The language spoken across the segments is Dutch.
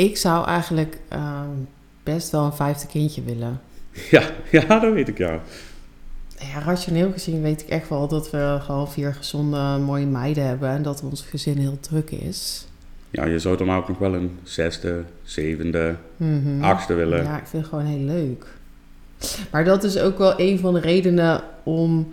Ik zou eigenlijk ehm, best wel een vijfde kindje willen. Ja, ja, dat weet ik ja. Ja, rationeel gezien weet ik echt wel dat we gewoon vier gezonde, mooie meiden hebben en dat ons gezin heel druk is. Ja, je zou dan ook nog wel een zesde, zevende, Mhm. achtste willen. Ja, ik vind het gewoon heel leuk. Maar dat is ook wel een van de redenen om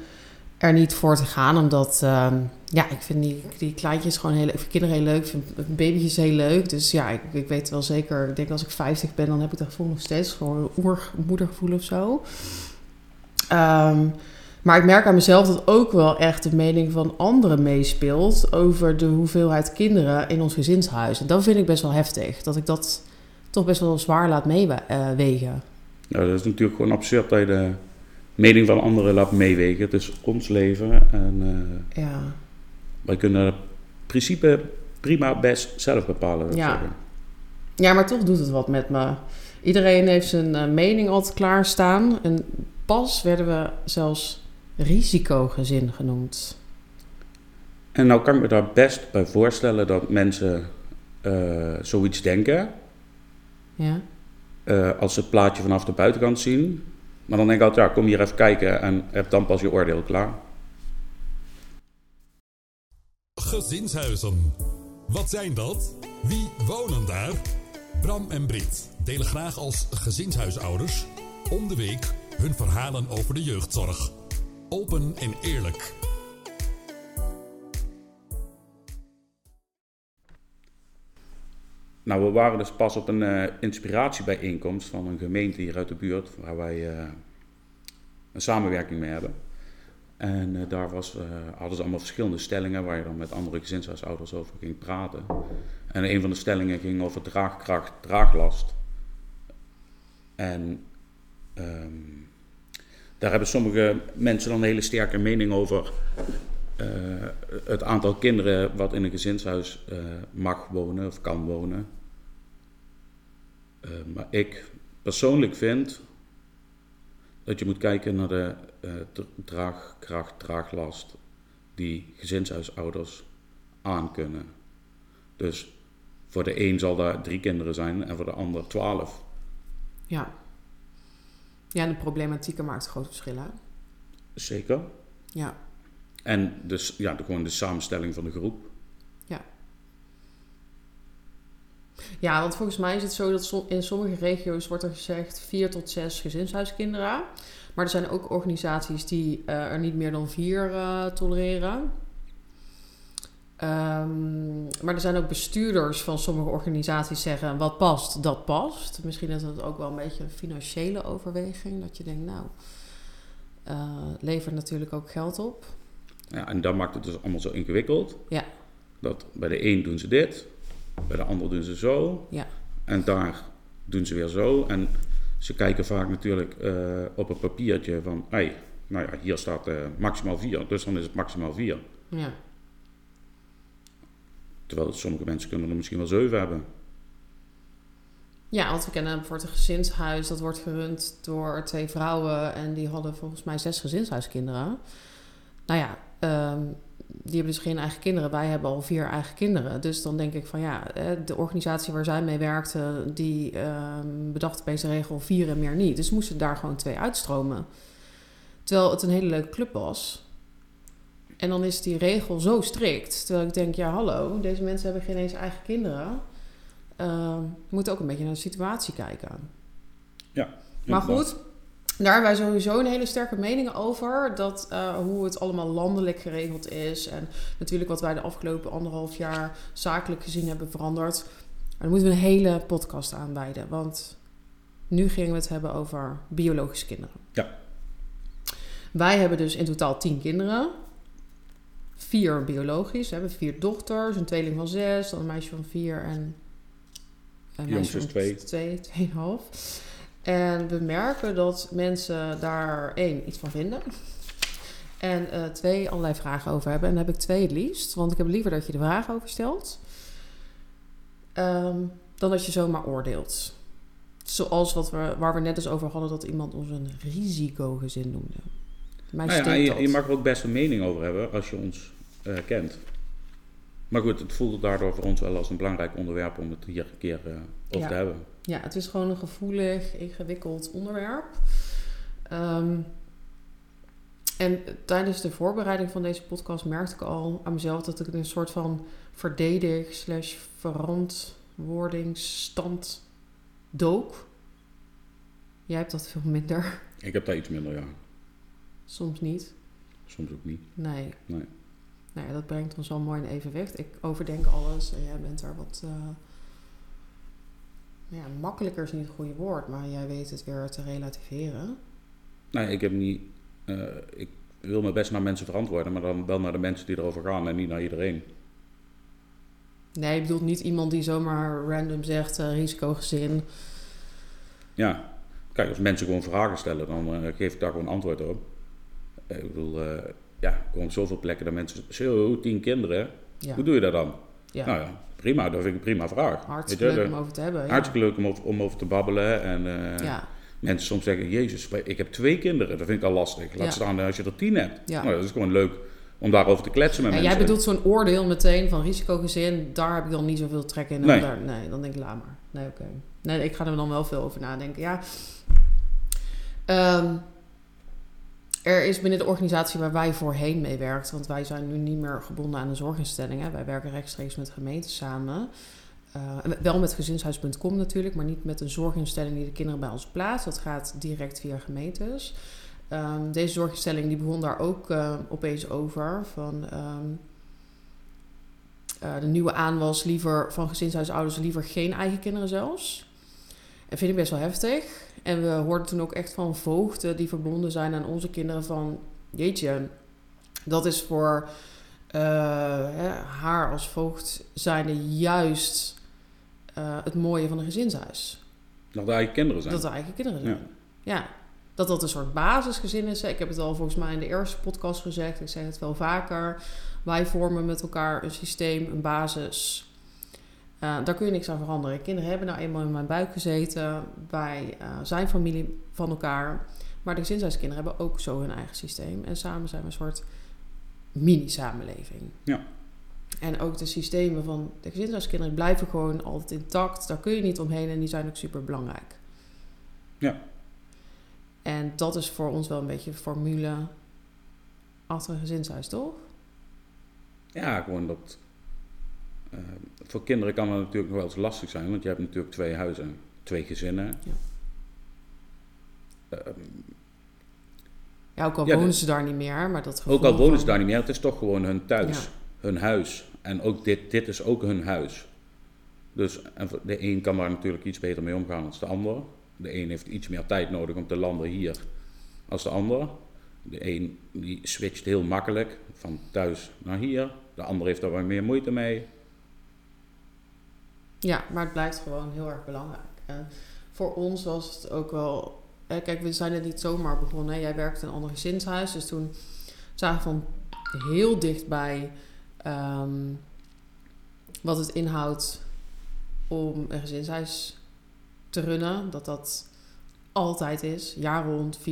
er niet voor te gaan. Omdat, ehm, ja, ik vind die, die kleintjes gewoon heel leuk. Ik vind kinderen heel leuk. Ik vind baby's heel leuk. Dus ja, ik, ik weet wel zeker. Ik denk als ik 50 ben, dan heb ik dat gevoel nog steeds. Gewoon een oermoedergevoel of zo. Ehm, maar ik merk aan mezelf dat ook wel echt de mening van anderen meespeelt over de hoeveelheid kinderen in ons gezinshuis. En dat vind ik best wel heftig. Dat ik dat toch best wel zwaar laat meewegen. Nou, dat is natuurlijk gewoon absurd dat je de mening van anderen laat meewegen. Het is ons leven en eh, Ja. Wij kunnen het principe prima best zelf bepalen. Ja. zeggen. ja, maar toch doet het wat met me. Iedereen heeft zijn eh, mening altijd klaarstaan. En pas werden we zelfs risicogezin genoemd. En nou kan ik me daar best bij voorstellen dat mensen eh, zoiets denken. Ja. eh, als ze het plaatje vanaf de buitenkant zien. Maar dan denk ik altijd, ja, kom hier even kijken en heb dan pas je oordeel klaar. Gezinshuizen. Wat zijn dat? Wie wonen daar? Bram en Brit delen graag als gezinshuisouders om de week hun verhalen over de jeugdzorg. Open en eerlijk. Nou, we waren dus pas op een eh, inspiratiebijeenkomst van een gemeente hier uit de buurt, waar wij eh, een samenwerking mee hebben. En eh, daar was, eh, hadden ze allemaal verschillende stellingen waar je dan met andere gezinshuisouders over ging praten. En een van de stellingen ging over draagkracht, draaglast. En ehm, daar hebben sommige mensen dan een hele sterke mening over. eh, het aantal kinderen wat in een gezinshuis mag wonen of kan wonen. Maar ik persoonlijk vind dat je moet kijken naar de draagkracht, draaglast die gezinshuisouders aankunnen. Dus voor de een zal daar drie kinderen zijn en voor de ander twaalf. Ja. Ja, en de problematieken maakt groot verschil? Zeker. Ja. En dus ja, de, gewoon de samenstelling van de groep. Ja, want volgens mij is het zo dat in sommige regio's wordt er gezegd vier tot zes gezinshuiskinderen. Maar er zijn ook organisaties die eh, er niet meer dan vier eh, tolereren. Ehm, maar er zijn ook bestuurders van sommige organisaties zeggen wat past, dat past. Misschien is dat ook wel een beetje een financiële overweging. Dat je denkt, nou, eh levert natuurlijk ook geld op. Ja, en dat maakt het dus allemaal zo ingewikkeld. Ja. Dat bij de een doen ze dit, bij de ander doen ze zo. Ja. En daar doen ze weer zo. En ze kijken vaak natuurlijk eh, op een papiertje van, hey, nou ja, hier staat eh, maximaal vier, dus dan is het maximaal vier. Ja. Terwijl sommige mensen kunnen er misschien wel zeven hebben. Ja, want we kennen een gezinshuis dat wordt gerund door twee vrouwen en die hadden volgens mij zes gezinshuiskinderen. Nou ja, ehm, die hebben dus geen eigen kinderen. Wij hebben al vier eigen kinderen. Dus dan denk ik van ja, de organisatie waar zij mee werkte, die ehm, bedacht opeens de regel vier en meer niet. Dus moesten daar gewoon twee uitstromen. Terwijl het een hele leuke club was. En dan is die regel zo strikt. Terwijl ik denk, ja hallo, deze mensen hebben geen eens eigen kinderen. Ehm, je moet ook een beetje naar de situatie kijken. Maar Inderdaad. goed, daar hebben wij sowieso een hele sterke mening over. Dat eh, hoe het allemaal landelijk geregeld is. En natuurlijk wat wij de afgelopen anderhalf jaar zakelijk gezien hebben veranderd. Maar daar moeten we een hele podcast aan wijden. Want nu gingen we het hebben over biologische kinderen. Ja. Wij hebben dus in totaal tien kinderen. Vier biologisch. We hebben vier dochters, een tweeling van zes, dan een meisje van vier en een meisje is van twee. twee, tweeënhalf. En we merken dat mensen daar één iets van vinden. En eh, twee allerlei vragen over hebben. En daar heb ik twee het liefst. Want ik heb liever dat je de vragen over stelt. ehm, dan dat je zomaar oordeelt. Zoals wat we, waar we net dus over hadden, dat iemand ons een risicogezin noemde. Mij Nou ja, je, mag er ook best een mening over hebben als je ons eh, kent. Maar goed, het voelde daardoor voor ons wel als een belangrijk onderwerp om het hier een keer eh, over Ja. te hebben. Ja, het is gewoon een gevoelig, ingewikkeld onderwerp. Ehm, en tijdens de voorbereiding van deze podcast merkte ik al aan mezelf dat ik een soort van verdedig slash verantwoordingsstand dook. Jij hebt dat veel minder. Ik heb daar iets minder, ja. Soms niet. Soms ook niet. Nee. Nee. Nou ja, dat brengt ons wel mooi in evenwicht. Ik overdenk alles en jij bent daar wat... eh, ja, makkelijker is niet het goede woord, maar jij weet het weer te relativeren. Nee, ik heb niet... eh, ik wil me best naar mensen verantwoorden, maar dan wel naar de mensen die erover gaan en niet naar iedereen. Nee, je bedoelt niet iemand die zomaar random zegt eh, risicogezin. Ja, kijk, als mensen gewoon vragen stellen, dan eh, geef ik daar gewoon antwoord op. Ik bedoel, ja, ik kom op zoveel plekken dat mensen zo, tien kinderen, Ja, hoe doe je dat dan? ja. Nou ja, prima, dat vind ik een prima vraag. hartstikke leuk om over te hebben. ja. Hartstikke leuk om over, om over te babbelen. En eh, Ja, mensen soms zeggen, jezus, ik heb twee kinderen, dat vind ik al lastig. Laat Ja. staan als je er tien hebt. ja. Nou, dat is gewoon leuk om daarover te kletsen met En mensen. jij bedoelt zo'n oordeel meteen van risicogezin, daar heb ik dan niet zoveel trek in. Nee. Daar, nee, dan denk ik, laat maar. Nee, oké. Nee, ik ga er dan wel veel over nadenken. Ja. Ehm, er is binnen de organisatie waar wij voorheen mee werkten, want wij zijn nu niet meer gebonden aan een zorginstelling. Hè. Wij werken rechtstreeks met gemeenten samen. Eh, wel met gezinshuis.com natuurlijk, maar niet met een zorginstelling die de kinderen bij ons plaatst. Dat gaat direct via gemeentes. Ehm, deze zorginstelling die begon daar ook eh, opeens over. Van, ehm, eh, de nieuwe aanwas liever van gezinshuisouders liever geen eigen kinderen zelfs. En vind ik best wel heftig. En we hoorden toen ook echt van voogden die verbonden zijn aan onze kinderen van... Jeetje, dat is voor eh, hè, haar als voogd zijnde juist eh, het mooie van een gezinshuis. Dat de eigen kinderen zijn. Dat er eigen kinderen zijn. Ja. Ja. Dat dat een soort basisgezin is. Ik heb het al volgens mij in de eerste podcast gezegd. Ik zeg het wel vaker. Wij vormen met elkaar een systeem, een basis. Eh, daar kun je niks aan veranderen. Kinderen hebben nou eenmaal in mijn buik gezeten. Wij eh, zijn familie van elkaar. Maar de gezinshuiskinderen hebben ook zo hun eigen systeem. En samen zijn we een soort mini-samenleving. Ja. En ook de systemen van de gezinshuiskinderen blijven gewoon altijd intact. Daar kun je niet omheen en die zijn ook super belangrijk. Ja. En dat is voor ons wel een beetje de formule achter een gezinshuis, toch? Ja, gewoon dat. Eh, voor kinderen kan het natuurlijk nog wel eens lastig zijn, want je hebt natuurlijk twee huizen, twee gezinnen. Ja. Ehm, Ja, ook al Ja, wonen ze daar niet meer, maar dat ook al wonen ze daar niet meer, het is toch gewoon hun thuis, Ja. hun huis. En ook dit, dit is ook hun huis. Dus en de een kan daar natuurlijk iets beter mee omgaan dan de ander. De een heeft iets meer tijd nodig om te landen hier als de ander. De een die switcht heel makkelijk van thuis naar hier. De ander heeft daar wat meer moeite mee. Ja, maar het blijft gewoon heel erg belangrijk. En voor ons was het ook wel... Kijk, we zijn er niet zomaar begonnen. Jij werkte in een ander gezinshuis. Dus toen zagen we van heel dichtbij... ehm, wat het inhoudt om een gezinshuis te runnen. Dat dat altijd is. Jaar rond, 24-7.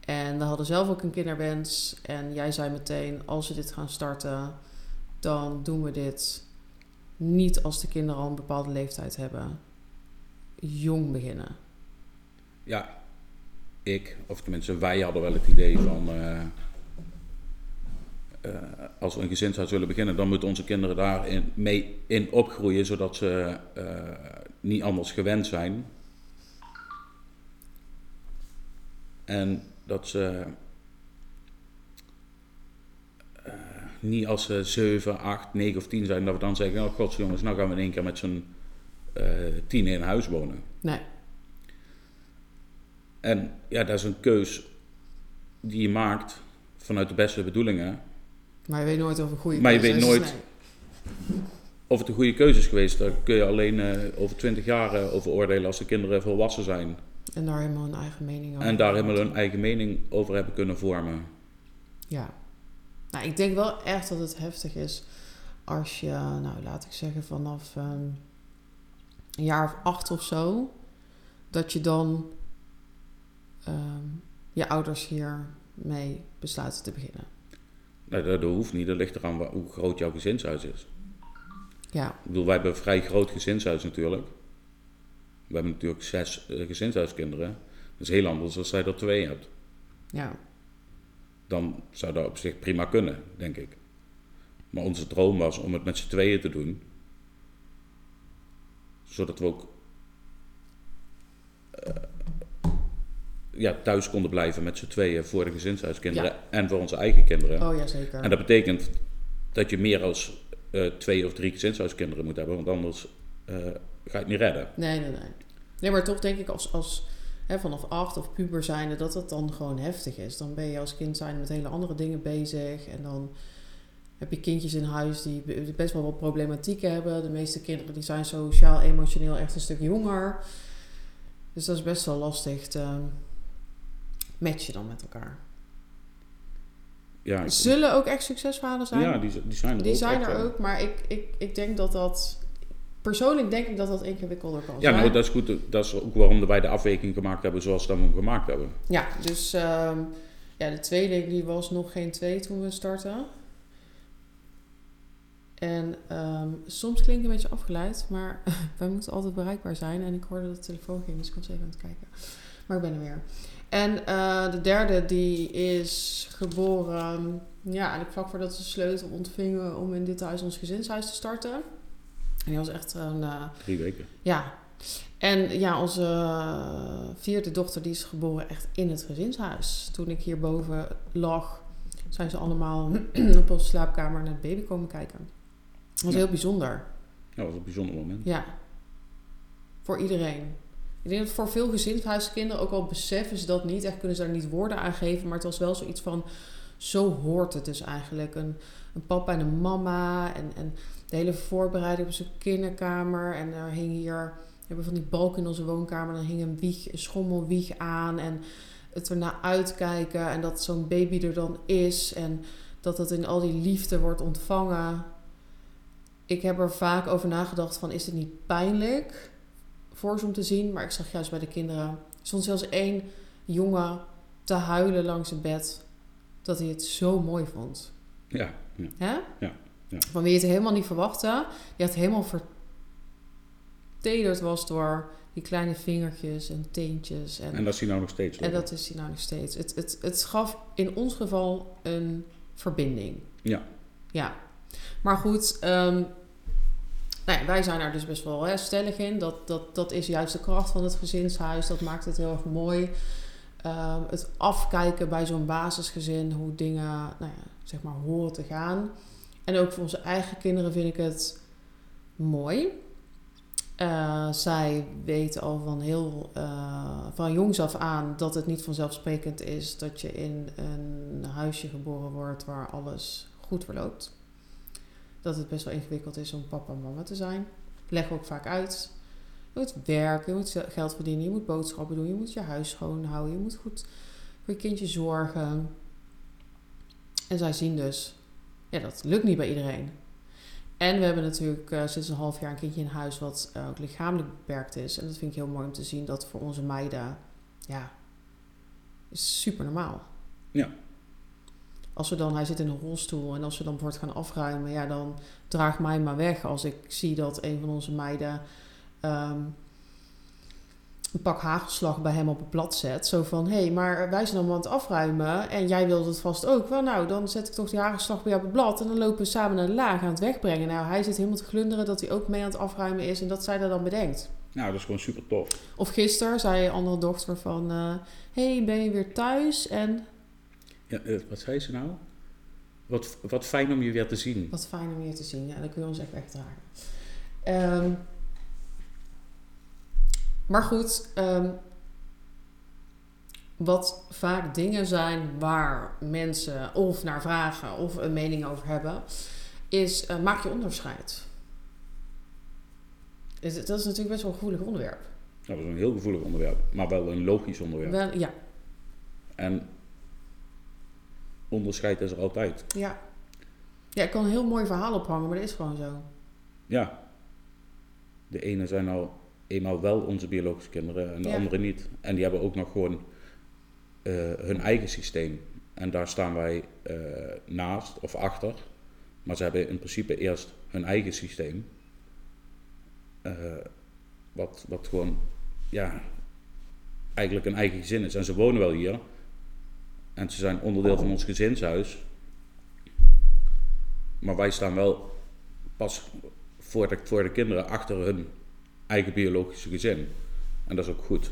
En we hadden zelf ook een kinderwens. En jij zei meteen, als we dit gaan starten... dan doen we dit niet als de kinderen al een bepaalde leeftijd hebben. Jong beginnen. Ja, ik, of tenminste wij hadden wel het idee van... eh, eh, als we een gezinshuis willen beginnen, dan moeten onze kinderen daarin mee in opgroeien, zodat ze eh, niet anders gewend zijn. En dat ze eh, niet als ze 7, 8, 9 of 10 zijn, dat we dan zeggen: Oh, gods jongens, nou gaan we in één keer met z'n eh tien in huis wonen. Nee, En ja, dat is een keus die je maakt vanuit de beste bedoelingen. maar je weet nooit of een goede Maar je keuze weet nooit- Nee. Of het een goede keuze is geweest, daar kun je alleen eh, over twintig jaar eh, over oordelen als de kinderen volwassen zijn. En daar helemaal een eigen mening over. En daar helemaal hun eigen mening over hebben kunnen vormen. Ja. Nou, ik denk wel echt dat het heftig is als je, nou laat ik zeggen vanaf ehm, een jaar of acht of zo, dat je dan ehm, je ouders hier mee besluiten te beginnen. Nou, dat, dat hoeft niet. Dat ligt eraan hoe groot jouw gezinshuis is. Ja, Ik bedoel, wij hebben een vrij groot gezinshuis natuurlijk. We hebben natuurlijk zes eh, gezinshuiskinderen. Dat is heel anders als jij er twee hebt. ja. Dan zou dat op zich prima kunnen, denk ik. Maar onze droom was om het met z'n tweeën te doen. Zodat we ook eh, ja, thuis konden blijven met z'n tweeën voor de gezinshuiskinderen en voor onze eigen kinderen. Oh ja, zeker. En dat betekent dat je meer als eh, twee of drie gezinshuiskinderen moet hebben, want anders eh, ga je het niet redden. Nee, nee, nee. Nee, maar toch denk ik als, als hè, vanaf acht of puber zijnde dat het dan gewoon heftig is. Dan ben je als kind zijn met hele andere dingen bezig. En dan heb je kindjes in huis die be- best wel wat problematieken hebben. De meeste kinderen die zijn sociaal, emotioneel echt een stuk jonger. Dus dat is best wel lastig te matchen dan met elkaar. Ja, Zullen ook echt succesverhalen zijn? ja die, die zijn er die ook. zijn er ook, maar ik, ik, ik denk dat dat... Persoonlijk denk ik dat dat ingewikkelder kan Ja, zijn. nou, dat is goed. Dat is ook waarom wij de afweging gemaakt hebben zoals dat we hem gemaakt hebben. Ja, dus ehm, ja, de tweede die was nog geen twee toen we startten. En ehm, soms klinkt een beetje afgeleid, maar wij moeten altijd bereikbaar zijn. En ik hoorde dat de telefoon ging, dus ik was even aan het kijken. Maar ik ben er weer. En eh, de derde die is geboren, ja, eigenlijk vlak voordat we de sleutel ontvingen om in dit huis ons gezinshuis te starten. En die was echt een... eh, Drie weken. ja. En ja, onze eh, vierde dochter die is geboren echt in het gezinshuis. Toen ik hierboven lag, zijn ze allemaal op onze slaapkamer naar de baby komen kijken. Dat was Ja. heel bijzonder. Ja, dat was een bijzonder moment. Ja. Voor iedereen. Ik denk dat voor veel gezinshuiskinderen, ook al beseffen ze dat niet, echt kunnen ze daar niet woorden aan geven, maar het was wel zoiets van, zo hoort het dus eigenlijk. Een, een papa en een mama en, en de hele voorbereiding op zijn kinderkamer. En er hing hier, we hebben van die balken in onze woonkamer, dan hing een wieg, een schommelwieg aan en het ernaar uitkijken en dat zo'n baby er dan is en dat het in al die liefde wordt ontvangen. Ik heb er vaak over nagedacht van, is het niet pijnlijk voor ze om te zien? Maar ik zag juist bij de kinderen, er stond zelfs één jongen te huilen langs het bed, dat hij het zo mooi vond. Ja, ja. Hè? Ja, ja. Van wie je het helemaal niet verwachtte. Die had helemaal vertederd was door die kleine vingertjes en teentjes. En, En dat is hij nou nog steeds. en dat is hij nou nog steeds. Het, het, het gaf in ons geval een verbinding. Ja. Ja. Maar goed, ehm, nou ja, wij zijn daar dus best wel hè, stellig in. Dat, dat, dat is juist de kracht van het gezinshuis. Dat maakt het heel erg mooi. Ehm, het afkijken bij zo'n basisgezin, hoe dingen nou ja, zeg maar horen te gaan. En ook voor onze eigen kinderen vind ik het mooi. Eh, zij weten al van heel eh, van jongs af aan dat het niet vanzelfsprekend is dat je in een huisje geboren wordt waar alles goed verloopt. Dat het best wel ingewikkeld is om papa en mama te zijn. Leggen we ook vaak uit. Je moet werken, je moet geld verdienen, je moet boodschappen doen, je moet je huis schoonhouden, je moet goed voor je kindje zorgen. En zij zien dus, ja, dat lukt niet bij iedereen. En we hebben natuurlijk eh, sinds een half jaar een kindje in huis wat eh, ook lichamelijk beperkt is. En dat vind ik heel mooi om te zien dat voor onze meiden, ja, is super normaal. Ja. Als we dan, hij zit in een rolstoel en als we dan bijvoorbeeld gaan afruimen, ja, dan draag mij maar weg als ik zie dat een van onze meiden ehm, een pak hagelslag bij hem op het blad zet. Zo van, hé, hey, maar wij zijn allemaal aan het afruimen en jij wilde het vast ook. Wel, nou, dan zet ik toch die hagelslag bij jou op het blad en dan lopen we samen naar de laag aan het wegbrengen. Nou, hij zit helemaal te glunderen dat hij ook mee aan het afruimen is en dat zij dat dan bedenkt. Nou, dat is gewoon super tof. Of gisteren zei een andere dochter van, hé, hey, ben je weer thuis? En Ja, eh, wat zei ze nou? Wat, wat fijn om je weer te zien. Wat fijn om je te zien. Ja, dan kun je ons echt wegdragen. Ehm maar goed, ehm, wat vaak dingen zijn waar mensen of naar vragen of een mening over hebben, is eh, maak je onderscheid. Dat is natuurlijk best wel een gevoelig onderwerp. Dat is een heel gevoelig onderwerp, maar wel een logisch onderwerp. Wel, ja, En onderscheid is er altijd. ja. Ja, ik kan een heel mooi verhaal ophangen, maar dat is gewoon zo. Ja. De ene zijn nou eenmaal wel onze biologische kinderen en de Ja. andere niet. En die hebben ook nog gewoon eh, hun eigen systeem. En daar staan wij eh, naast of achter. Maar ze hebben in principe eerst hun eigen systeem. Eh, wat, wat gewoon, ja, eigenlijk een eigen gezin is. En ze wonen wel hier. En ze zijn onderdeel van ons gezinshuis. Maar wij staan wel pas voor de, voor de kinderen achter hun eigen biologische gezin. En dat is ook goed.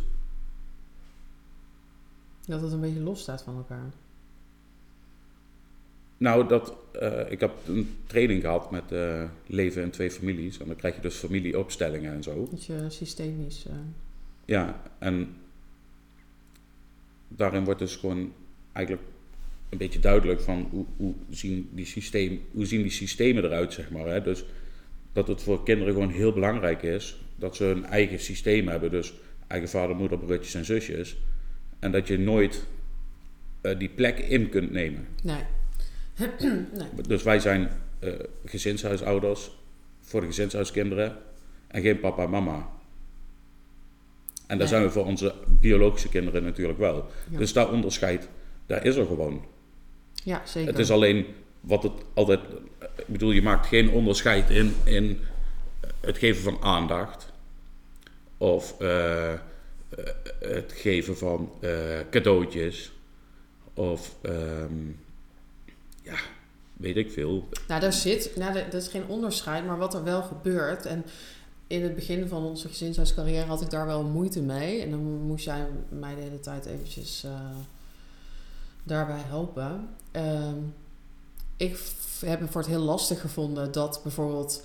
Dat het een beetje los staat van elkaar. Nou, dat, eh, ik heb een training gehad met eh, leven in twee families. En dan krijg je dus familieopstellingen en zo. Dat je systemisch. eh, Ja, en daarin wordt dus gewoon eigenlijk een beetje duidelijk van hoe, hoe, zien, die systeem, hoe zien die systemen eruit, zeg maar. Hè? Dus dat het voor kinderen gewoon heel belangrijk is dat ze hun eigen systeem hebben. Dus eigen vader, moeder, broertjes en zusjes. En dat je nooit eh, die plek in kunt nemen. nee. nee. Dus wij zijn eh, gezinshuisouders voor de gezinshuiskinderen en geen papa en mama. En daar Nee. zijn we voor onze biologische kinderen natuurlijk wel. Ja. Dus dat onderscheid, daar is er gewoon. Ja, zeker. Het is alleen wat het altijd. Ik bedoel, je maakt geen onderscheid in, in het geven van aandacht. Of eh, eh, het geven van eh, cadeautjes. Of ehm, ja, weet ik veel. Nou, daar zit, nou, dat is geen onderscheid, maar wat er wel gebeurt. En in het begin van onze gezinshuiscarrière had ik daar wel moeite mee. En dan moest jij mij de hele tijd eventjes daarbij helpen. Ehm, ik heb het voor het heel lastig gevonden dat bijvoorbeeld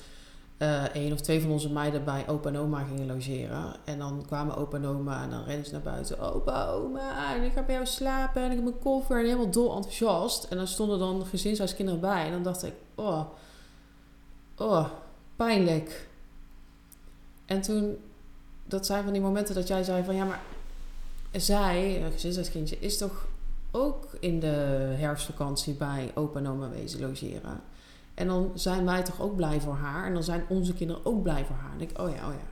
eh één of twee van onze meiden bij opa en oma gingen logeren. En dan kwamen opa en oma en dan renden ze naar buiten. Opa, oma, en ik ga bij jou slapen en ik heb mijn koffer en helemaal dol enthousiast. En dan stonden dan gezinshuiskinderen bij. En dan dacht ik, oh, oh, pijnlijk. En toen, dat zijn van die momenten dat jij zei van, ja, maar zij, een gezinshuiskindje, is toch ook in de herfstvakantie bij opa en oma wezen logeren. En dan zijn wij toch ook blij voor haar. En dan zijn onze kinderen ook blij voor haar. En ik, oh ja, oh ja.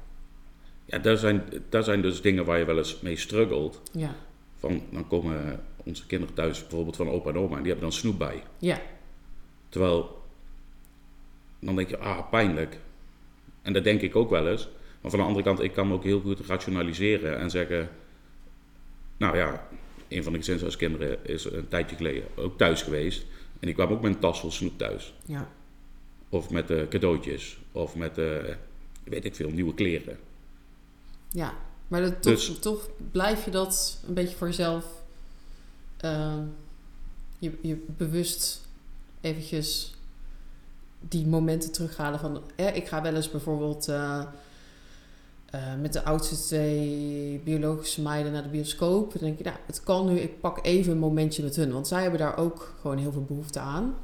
Ja, daar zijn, daar zijn dus dingen waar je wel eens mee struggelt. Ja, Van, dan komen onze kinderen thuis bijvoorbeeld van opa en oma en die hebben dan snoep bij. ja, Terwijl, dan denk je, ah, pijnlijk. En dat denk ik ook wel eens. Maar van de andere kant, ik kan me ook heel goed rationaliseren en zeggen... Nou ja, een van de gezinshuiskinderen is een tijdje geleden ook thuis geweest. En die kwam ook met een tas vol snoep thuis. ja. Of met eh, cadeautjes. Of met, eh, weet ik veel, nieuwe kleren. Ja, maar dat, toch, Dus- toch blijf je dat een beetje voor jezelf... ehm, je, je bewust eventjes die momenten terughalen van... Hè, ik ga wel eens bijvoorbeeld eh, eh, met de oudste twee biologische meiden naar de bioscoop. Dan denk je, nou, het kan nu, ik pak even een momentje met hun. Want zij hebben daar ook gewoon heel veel behoefte aan.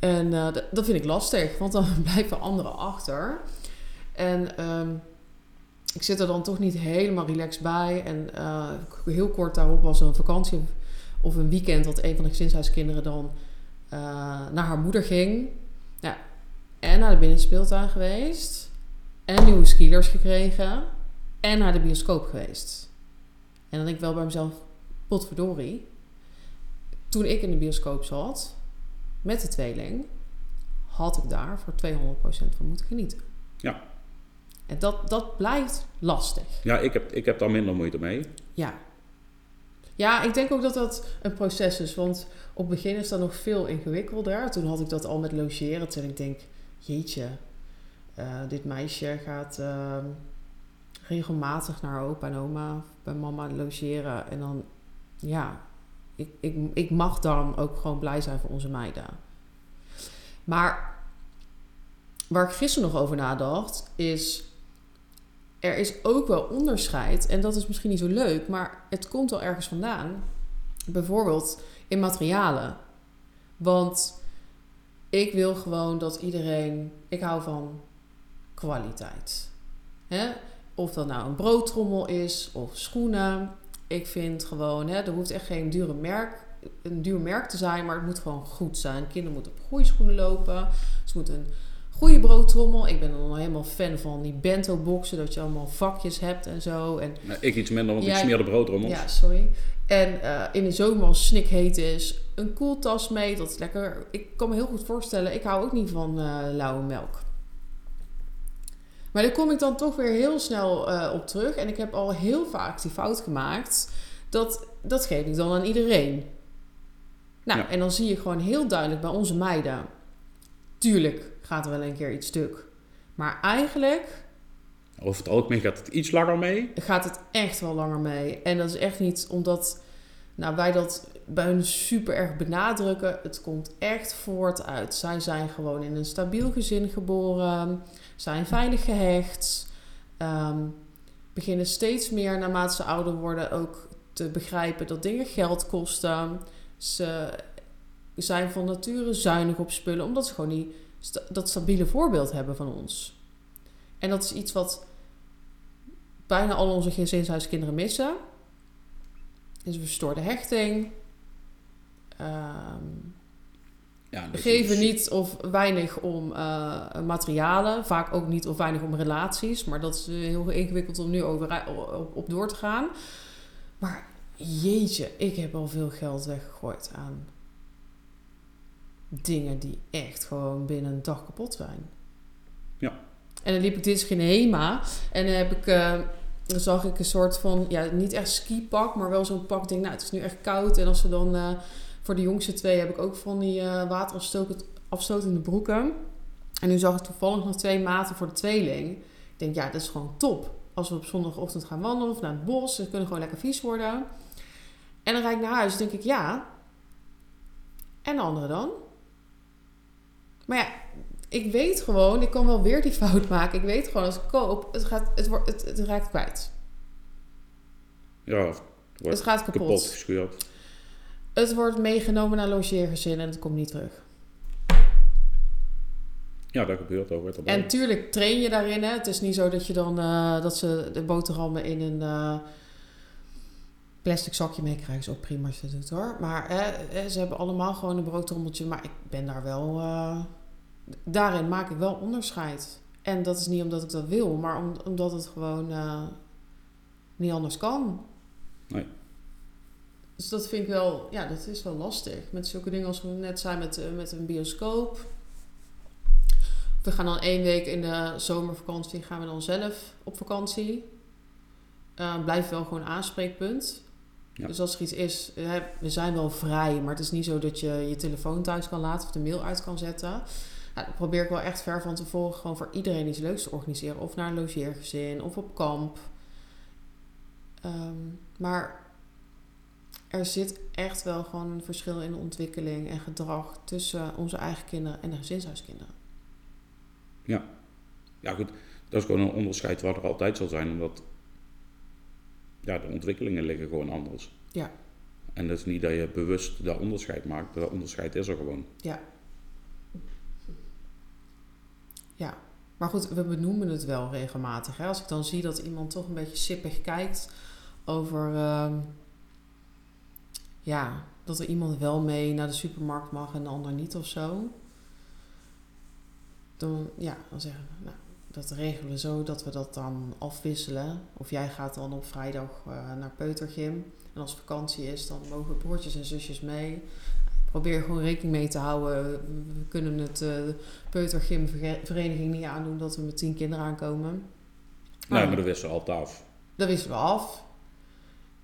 En eh, dat vind ik lastig, want dan blijven anderen achter. En ehm, ik zit er dan toch niet helemaal relaxed bij. En eh, heel kort daarop was een vakantie of, of een weekend dat een van de gezinshuiskinderen dan eh, naar haar moeder ging. Ja, en naar de binnenspeeltuin geweest. En nieuwe skiers gekregen. En naar de bioscoop geweest. En dan denk ik wel bij mezelf, potverdorie. Toen ik in de bioscoop zat, met de tweeling, had ik daar voor 200% van moeten genieten. Ja. En dat, dat blijft lastig. Ja, ik heb, ik heb daar minder moeite mee. Ja. Ja, ik denk ook dat dat een proces is. Want op het begin is dat nog veel ingewikkelder. Toen had ik dat al met logeren. Toen ik denk, jeetje, eh, dit meisje gaat ehm, regelmatig naar opa en oma bij mama logeren. En dan, ja, ik, ik, ik mag dan ook gewoon blij zijn voor onze meiden. Maar waar ik gisteren nog over nadacht, is er is ook wel onderscheid. En dat is misschien niet zo leuk, maar het komt wel ergens vandaan. Bijvoorbeeld in materialen. Want ik wil gewoon dat iedereen. Ik hou van kwaliteit. Of dat nou een broodtrommel is of schoenen. Ik vind gewoon, hè, er hoeft echt geen dure merk, een duur merk te zijn, maar het moet gewoon goed zijn. Kinderen moeten op goede schoenen lopen. Ze moeten een goede broodtrommel. Ik ben dan helemaal fan van die bento boxen, dat je allemaal vakjes hebt en zo. En, Nou, ik iets minder, want ik smeer de broodrommels. ja, sorry. En eh, in de zomer als snikheet is, een koeltas mee. Dat is lekker. Ik kan me heel goed voorstellen, ik hou ook niet van eh, lauwe melk. Maar daar kom ik dan toch weer heel snel eh, op terug. En ik heb al heel vaak die fout gemaakt. Dat, dat geef ik dan aan iedereen. Nou, Ja. en dan zie je gewoon heel duidelijk bij onze meiden. Tuurlijk gaat er wel een keer iets stuk. Maar eigenlijk Over het algemeen gaat het iets langer mee. gaat het echt wel langer mee. En dat is echt niet omdat nou, wij dat bij hun super erg benadrukken. Het komt echt voort uit. Zij zijn gewoon in een stabiel gezin geboren. Zijn veilig gehecht. ehm, beginnen steeds meer naarmate ze ouder worden ook te begrijpen dat dingen geld kosten. Ze zijn van nature zuinig op spullen. Omdat ze gewoon die, sta- dat stabiele voorbeeld hebben van ons. En dat is iets wat bijna al onze gezinshuiskinderen missen. Is een verstoorde hechting. Ehm, Ja, dus geven niet of weinig om eh, materialen. Vaak ook niet of weinig om relaties. Maar dat is eh, heel ingewikkeld om nu over, op, op door te gaan. Maar jeetje, ik heb al veel geld weggegooid aan dingen die echt gewoon binnen een dag kapot zijn. Ja. En dan liep ik dit in Hema. En dan heb ik... eh, dan zag ik een soort van, ja, niet echt skipak, maar wel zo'n pak. Ik denk, nou, het is nu echt koud. En als we dan, voor de jongste twee heb ik ook van die eh waterafstotende broeken. En nu zag ik toevallig nog twee maten voor de tweeling. Ik denk, ja, dat is gewoon top. Als we op zondagochtend gaan wandelen of naar het bos, ze kunnen gewoon lekker vies worden. En dan rijd ik naar huis, denk ik, ja. En de andere dan? Maar ja, ik weet gewoon, ik kan wel weer die fout maken. Ik weet gewoon, als ik koop, het, gaat, het, wordt, het, het raakt kwijt. Ja, het wordt Het gaat kapot. kapot. Het wordt meegenomen naar logeergezin en het komt niet terug. Ja, dat gebeurt ook. erbij. En tuurlijk train je daarin. Hè. Het is niet zo dat je dan eh, dat ze de boterhammen in een eh, plastic zakje meekrijgen. Is ook prima als je dat doet hoor. Maar hè, ze hebben allemaal gewoon een broodtrommeltje. Maar ik ben daar wel. eh, daarin maak ik wel onderscheid. En dat is niet omdat ik dat wil, maar om, omdat het gewoon niet anders kan. Nee. Dus dat vind ik wel, ja, dat is wel lastig. Met zulke dingen als we net zijn met, eh, met een bioscoop. We gaan dan één week in de zomervakantie gaan we dan zelf op vakantie. Eh blijft wel gewoon aanspreekpunt. Ja. Dus als er iets is, we zijn wel vrij, maar het is niet zo dat je je telefoon thuis kan laten of de mail uit kan zetten. Nou, dan probeer ik wel echt ver van tevoren gewoon voor iedereen iets leuks te organiseren. Of naar een logeergezin of op kamp. Ehm, maar er zit echt wel gewoon een verschil in ontwikkeling en gedrag tussen onze eigen kinderen en de gezinshuiskinderen. Ja, goed. Dat is gewoon een onderscheid wat er altijd zal zijn. Omdat ja, de ontwikkelingen liggen gewoon anders. Ja. En dat is niet dat je bewust dat onderscheid maakt. Dat onderscheid is er gewoon. Ja, maar goed, we benoemen het wel regelmatig. Hè? Als ik dan zie dat iemand toch een beetje sippig kijkt over, ehm, ja, dat er iemand wel mee naar de supermarkt mag en de ander niet of zo. Dan, ja, dan zeggen we, nou, dat regelen we zo dat we dat dan afwisselen. Of jij gaat dan op vrijdag eh, naar peutergym. En als vakantie is, dan mogen broertjes en zusjes mee. Probeer gewoon rekening mee te houden. We kunnen het eh, peutergymvereniging niet aandoen dat we met tien kinderen aankomen. Nee, maar dat wisten we altijd af. Dat wisten we af.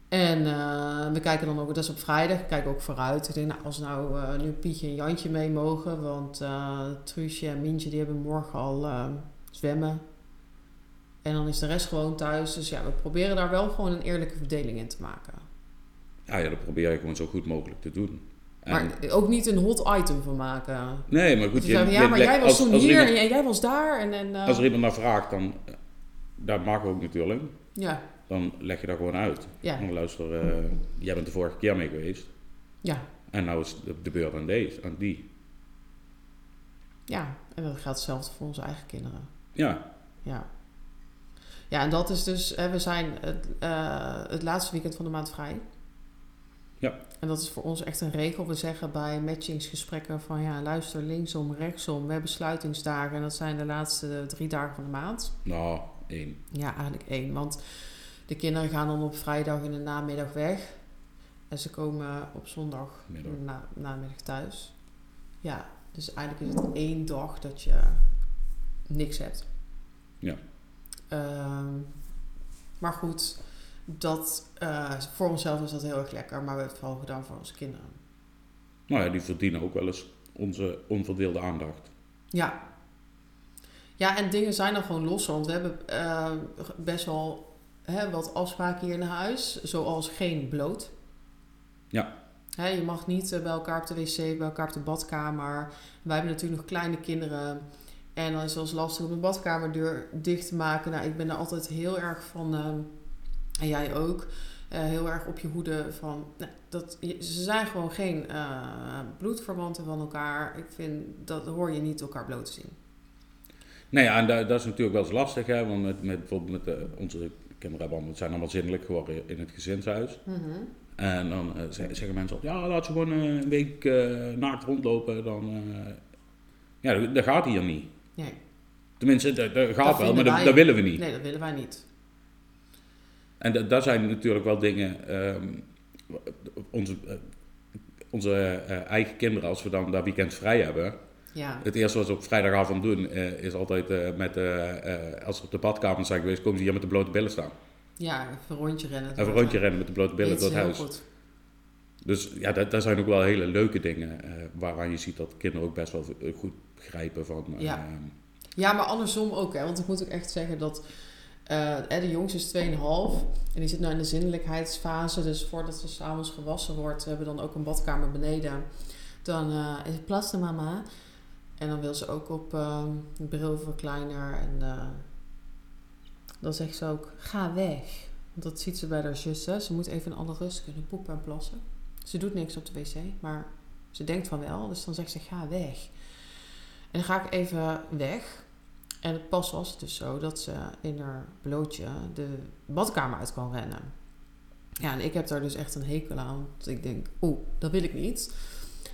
En eh, we kijken dan ook, dat is op vrijdag, we kijken ook vooruit. Ik denk, nou, als nou eh, nu Pietje en Jantje mee mogen, want eh Truusje en Mientje die hebben morgen al zwemmen. En dan is de rest gewoon thuis. Dus ja, we proberen daar wel gewoon een eerlijke verdeling in te maken. Ja, ja, dat probeer je gewoon zo goed mogelijk te doen. En- Maar ook niet een hot item van maken. nee, maar goed. Zeggen, ja, je maar jij was toen er hier iemand- en jij was daar. En, en, Als er iemand naar vraagt, dan... Dat mag ook natuurlijk. ja, Dan leg je dat gewoon uit. ja, Dan luister, eh, jij bent de vorige keer mee geweest. ja, En nou is de, de beurt aan deze, aan die. ja. En dat geldt hetzelfde voor onze eigen kinderen. Ja, Ja. Ja, en dat is dus, hè, we zijn het, eh, het laatste weekend van de maand vrij. Ja. En dat is voor ons echt een regel. We zeggen bij matchingsgesprekken van ja, luister linksom, rechtsom. We hebben sluitingsdagen en dat zijn de laatste drie dagen van de maand. Nou, één. Ja, eigenlijk één. Want de kinderen gaan dan op vrijdag in de namiddag weg. En ze komen op zondag Middag. na, namiddag thuis. Ja, dus eigenlijk is het één dag dat je niks hebt. Ja. Ehm, maar goed, dat, eh, voor onszelf is dat heel erg lekker. Maar we hebben het vooral gedaan voor onze kinderen. Nou ja, die verdienen ook wel eens onze onverdeelde aandacht. Ja. Ja, en dingen zijn dan gewoon losser. Want we hebben eh, best wel hè, wat afspraken hier in huis. Zoals geen bloot. Ja. Hè, je mag niet eh, bij elkaar op de wc, bij elkaar op de badkamer. Wij hebben natuurlijk nog kleine kinderen. En dan is het wel eens lastig om de badkamerdeur dicht te maken. Nou, ik ben er altijd heel erg van... eh, en jij ook. eh, heel erg op je hoede van... nou, dat, ze zijn gewoon geen eh, bloedverwanten van elkaar. Ik vind, dat hoor je niet elkaar bloot te zien. Nou ja, en dat, dat is natuurlijk wel eens lastig, hè. Want met, met, bijvoorbeeld met de, onze kinderen hebben zijn allemaal zindelijk geworden in het gezinshuis. En dan eh, ze- zeggen mensen al, ja, laat ze gewoon eh, een week eh, naakt rondlopen. Dan, ja, dat, dat gaat hier niet. Nee. Tenminste, dat, dat gaat wel, maar dat, willen we niet. Nee, dat willen wij niet. En da- daar zijn natuurlijk wel dingen. ehm, onze onze eigen kinderen, als we dan dat weekend vrij hebben. Ja. Het eerste wat ze op vrijdagavond doen, eh, is altijd eh, met. eh, als ze op de badkamer zijn geweest, komen ze hier met de blote billen staan. Ja, even een rondje rennen. Even een rondje rennen met de blote billen door het huis. Goed. Dus ja, dat, dat zijn ook wel hele leuke dingen. waaraan je ziet dat kinderen ook best wel goed begrijpen van. Ja. Ja, maar andersom ook, hè. Want ik moet ook echt zeggen dat... de jongste is 2,5 en die zit nu in de zinnelijkheidsfase. Dus voordat ze s'avonds gewassen wordt, we hebben dan ook een badkamer beneden. Dan eh, is het plassen mama. En dan wil ze ook op eh, een brilverkleiner. En eh, dan zegt ze ook, ga weg. Want dat ziet ze bij haar zussen. Ze moet even in alle rust kunnen poepen en plassen. Ze doet niks op de wc, maar ze denkt van wel. Dus dan zegt ze, ga weg. En dan ga ik even weg. En pas was het dus zo dat ze in haar blootje de badkamer uit kan rennen. Ja, en ik heb daar dus echt een hekel aan. Want ik denk, oeh, dat wil ik niet.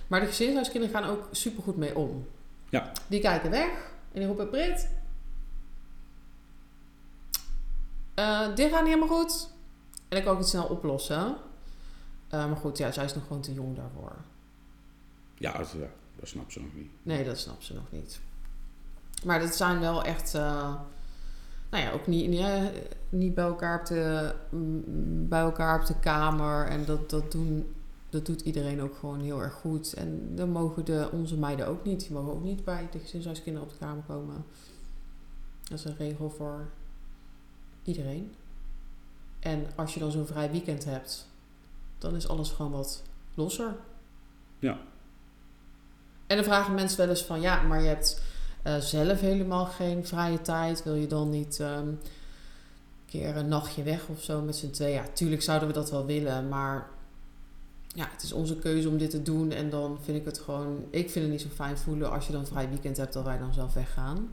Maar de gezinshuiskinderen gaan ook supergoed mee om. Ja. Die kijken weg en die roepen, Brit, eh, dit gaat niet helemaal goed. En dan kan ik het snel oplossen. Eh, maar goed, ja, zij is nog gewoon te jong daarvoor. ja, dat, ja, dat snapt ze nog niet. Nee, dat snapt ze nog niet. Maar dat zijn wel echt... eh, nou ja, ook niet, niet, niet bij, elkaar op de, mm, bij elkaar op de kamer. En dat, dat, doen, dat doet iedereen ook gewoon heel erg goed. En dan mogen de, onze meiden ook niet. Die mogen ook niet bij de gezinshuiskinderen op de kamer komen. Dat is een regel voor iedereen. En als je dan zo'n vrij weekend hebt... dan is alles gewoon wat losser. Ja. En dan vragen mensen wel eens van... ja, maar je hebt eh, zelf helemaal geen vrije tijd. Wil je dan niet ehm, een keer een nachtje weg of zo met z'n tweeën? Ja, tuurlijk zouden we dat wel willen, maar... Ja, het is onze keuze om dit te doen. En dan vind ik het gewoon... Ik vind het niet zo fijn voelen als je dan een vrij weekend hebt... dat wij dan zelf weggaan.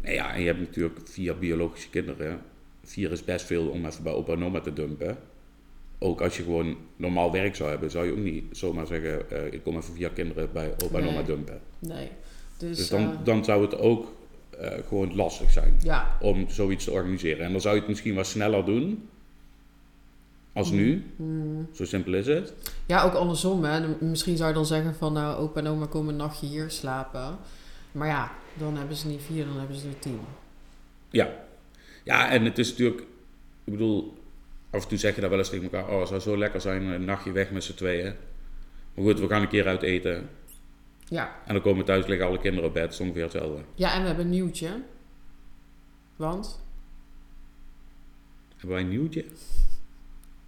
Nee, ja, en je hebt natuurlijk vier biologische kinderen. Vier is best veel om even bij opa en oma te dumpen. Ook als je gewoon normaal werk zou hebben, zou je ook niet zomaar zeggen: eh, Ik kom even vier kinderen bij opa en oma dumpen. Nee. Dus, Dus dan, eh, dan zou het ook eh, gewoon lastig zijn ja. om zoiets te organiseren. En dan zou je het misschien wat sneller doen als nu. Hmm. Zo simpel is het. Ja, ook andersom. Hè. Misschien zou je dan zeggen van... nou, opa en oma komen een nachtje hier slapen. Maar ja, dan hebben ze niet vier, dan hebben ze er tien. Ja. Ja, en het is natuurlijk, ik bedoel, af en toe zeg je dat wel eens tegen elkaar: Oh, het zou zo lekker zijn, een nachtje weg met z'n tweeën. Maar goed, we gaan een keer uit eten. Ja. En dan komen we thuis, liggen alle kinderen op bed. Het is ongeveer hetzelfde. Ja, en we hebben een nieuwtje. Want? Hebben wij een nieuwtje?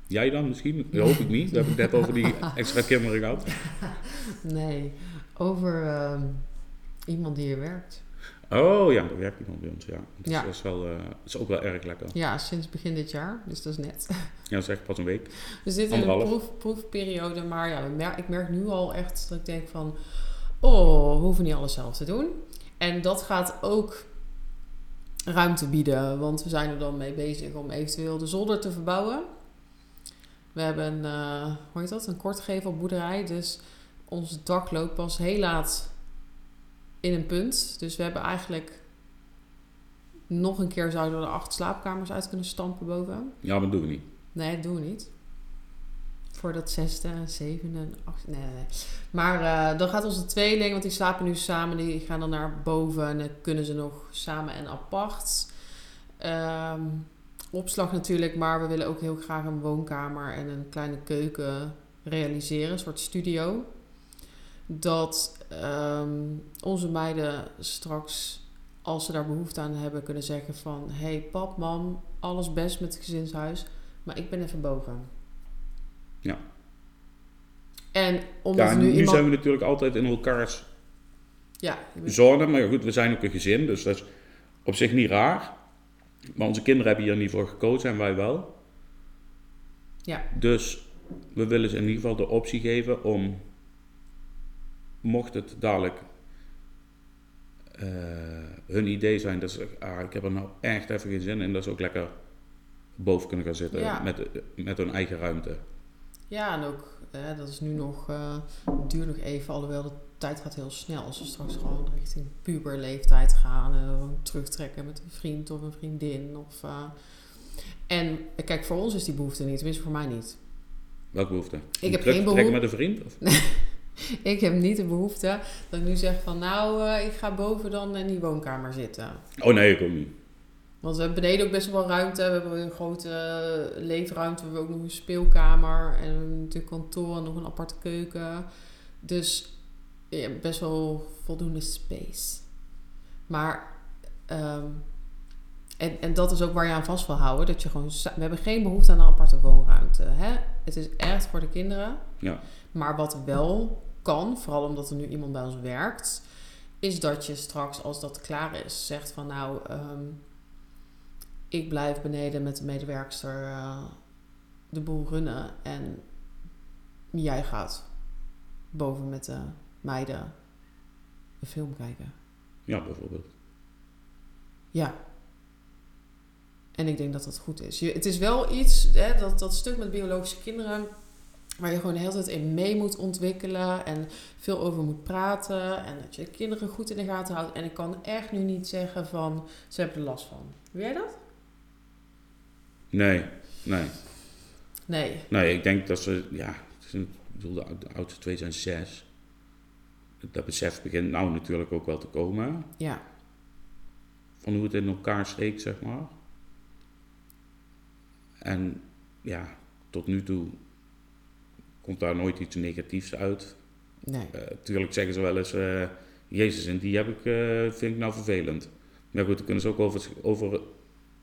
Jij dan misschien? Dat hoop ik niet. Dat heb ik net over die extra kinderen gehad. Nee, over ehm, iemand die hier werkt. Oh ja, er werkt iemand bij ons, ja. Dat is, Ja. dat is, wel, dat is ook wel erg lekker. Ja, sinds begin dit jaar. Dus dat is net. Ja, dat is echt pas een week. We zitten in een proef, proefperiode. Maar ja, we mer- ik merk nu al echt dat ik denk van... Oh, we hoeven niet alles zelf te doen. En dat gaat ook ruimte bieden. Want we zijn er dan mee bezig om eventueel de zolder te verbouwen. We hebben een, eh, hoe heet dat, een kortgevelboerderij. Dus ons dak loopt pas heel laat in een punt. Dus we hebben eigenlijk nog een keer zouden we er acht slaapkamers uit kunnen stampen boven. Ja, maar dat doen we niet. Nee, dat doen we niet. Voor dat zesde, zevende, achtste. Nee, nee, nee. Maar eh, dan gaat onze tweeling, want die slapen nu samen, die gaan dan naar boven en dan kunnen ze nog samen en apart. Ehm, opslag natuurlijk, maar we willen ook heel graag een woonkamer en een kleine keuken realiseren, een soort studio. Dat ehm, onze meiden straks, als ze daar behoefte aan hebben, kunnen zeggen van... Hey, pap, mam, alles best met het gezinshuis, maar ik ben even boven. Ja. En omdat Ja, nu, nu iemand... zijn we natuurlijk altijd in elkaars Ja, zone. Maar goed, we zijn ook een gezin, dus dat is op zich niet raar. Maar onze kinderen hebben hier niet voor gekozen en wij wel. ja, Dus we willen ze in ieder geval de optie geven om, mocht het dadelijk eh, hun idee zijn, dat ze, ah, ik heb er nou echt even geen zin in, dat ze ook lekker boven kunnen gaan zitten Ja. met, met hun eigen ruimte. ja, en ook, hè, dat is nu nog, eh duurt nog even, alhoewel de tijd gaat heel snel. Als we straks gewoon richting puberleeftijd gaan, en gewoon terugtrekken met een vriend of een vriendin. Of, eh, en kijk, voor ons is die behoefte niet, tenminste voor mij niet. Welke behoefte? Ik heb geen behoefte. met een vriend? Of? Ik heb niet de behoefte dat ik nu zeg van nou, ik ga boven dan in die woonkamer zitten. Oh nee, ik ook niet. Want we hebben beneden ook best wel ruimte. We hebben een grote eh, leefruimte. We hebben ook nog een speelkamer. En natuurlijk kantoor en nog een aparte keuken. Dus ja, best wel voldoende space. Maar, ehm, en, en dat is ook waar je aan vast wil houden. Dat je gewoon, we hebben geen behoefte aan een aparte woonruimte. Hè? Het is echt voor de kinderen. Ja. Maar wat wel kan, vooral omdat er nu iemand bij ons werkt, is dat je straks, als dat klaar is, zegt van nou, ehm, ik blijf beneden met de medewerkster eh, de boel runnen en jij gaat boven met de meiden een film kijken. Ja, bijvoorbeeld. Ja. En ik denk dat dat goed is. Je, het is wel iets, hè, dat, dat stuk met biologische kinderen, waar je gewoon de hele tijd in mee moet ontwikkelen en veel over moet praten. En dat je de kinderen goed in de gaten houdt. En ik kan echt nu niet zeggen van, ze hebben er last van. Wil jij dat? Nee, nee. Nee. Nee, ik denk dat ze, ja, ik bedoel, de, ou- de oudste twee zijn zes. Dat besef begint nou natuurlijk ook wel te komen. Ja. Van hoe het in elkaar steekt, zeg maar. En ja, tot nu toe komt daar nooit iets negatiefs uit. Nee. Eh, tuurlijk zeggen ze wel eens, eh, Jezus, en die heb ik, eh, vind ik nou vervelend. Maar goed, dan kunnen ze ook over, over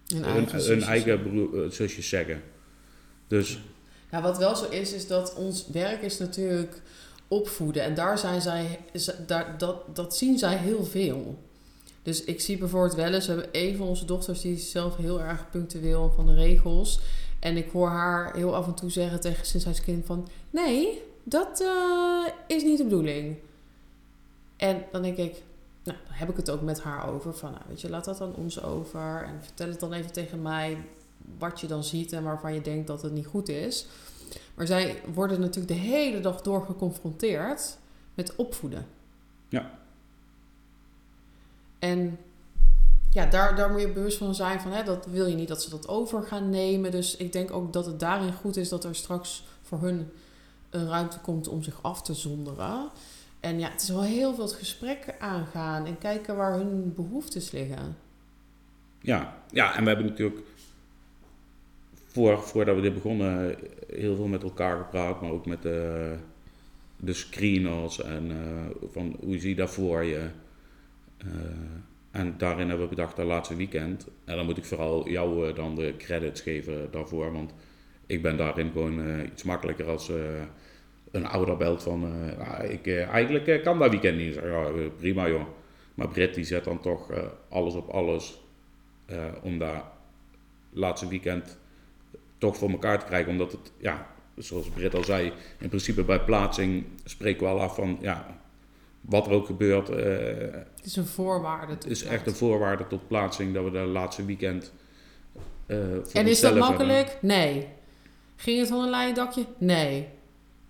Een hun, eigen eigen broer, eh, zusjes zeggen. Dus Nou, wat wel zo is, is dat ons werk is natuurlijk opvoeden. En daar zijn zij, daar, dat, dat zien zij heel veel. Dus ik zie bijvoorbeeld wel eens, we hebben een van onze dochters die is zelf heel erg punctueel van de regels. En ik hoor haar heel af en toe zeggen tegen sinds haar kind van... Nee, dat eh, is niet de bedoeling. En dan denk ik, nou, dan heb ik het ook met haar over. Van, nou, weet je, laat dat aan ons over. En vertel het dan even tegen mij wat je dan ziet en waarvan je denkt dat het niet goed is. Maar zij worden natuurlijk de hele dag door geconfronteerd met opvoeden. Ja. En ja, daar, daar moet je bewust van zijn van, hè, dat wil je niet dat ze dat over gaan nemen. Dus ik denk ook dat het daarin goed is dat er straks voor hun een ruimte komt om zich af te zonderen. En ja, het is wel heel veel het gesprek aangaan en kijken waar hun behoeftes liggen. Ja, ja, en we hebben natuurlijk voor, voordat we dit begonnen heel veel met elkaar gepraat, maar ook met de, de screeners en eh, van hoe zie je dat voor je. Eh, en daarin hebben we bedacht dat laatste weekend. En dan moet ik vooral jou eh, dan de credits geven daarvoor, want ik ben daarin gewoon eh, iets makkelijker als eh, een ouder belt van, eh, "Ah, ik, eh, eigenlijk eh, kan dat weekend niet. Zeg, ja, prima joh. Maar Britt die zet dan toch alles op alles om daar laatste weekend toch voor elkaar te krijgen. Omdat het, ja, zoals Britt al zei, in principe bij plaatsing spreken we al af van, ja, wat er ook gebeurt, Het is een voorwaarde. het is echt een voorwaarde tot plaatsing dat we de laatste weekend voor En is dat hebben. makkelijk? Nee. Ging het van een leien dakje? Nee.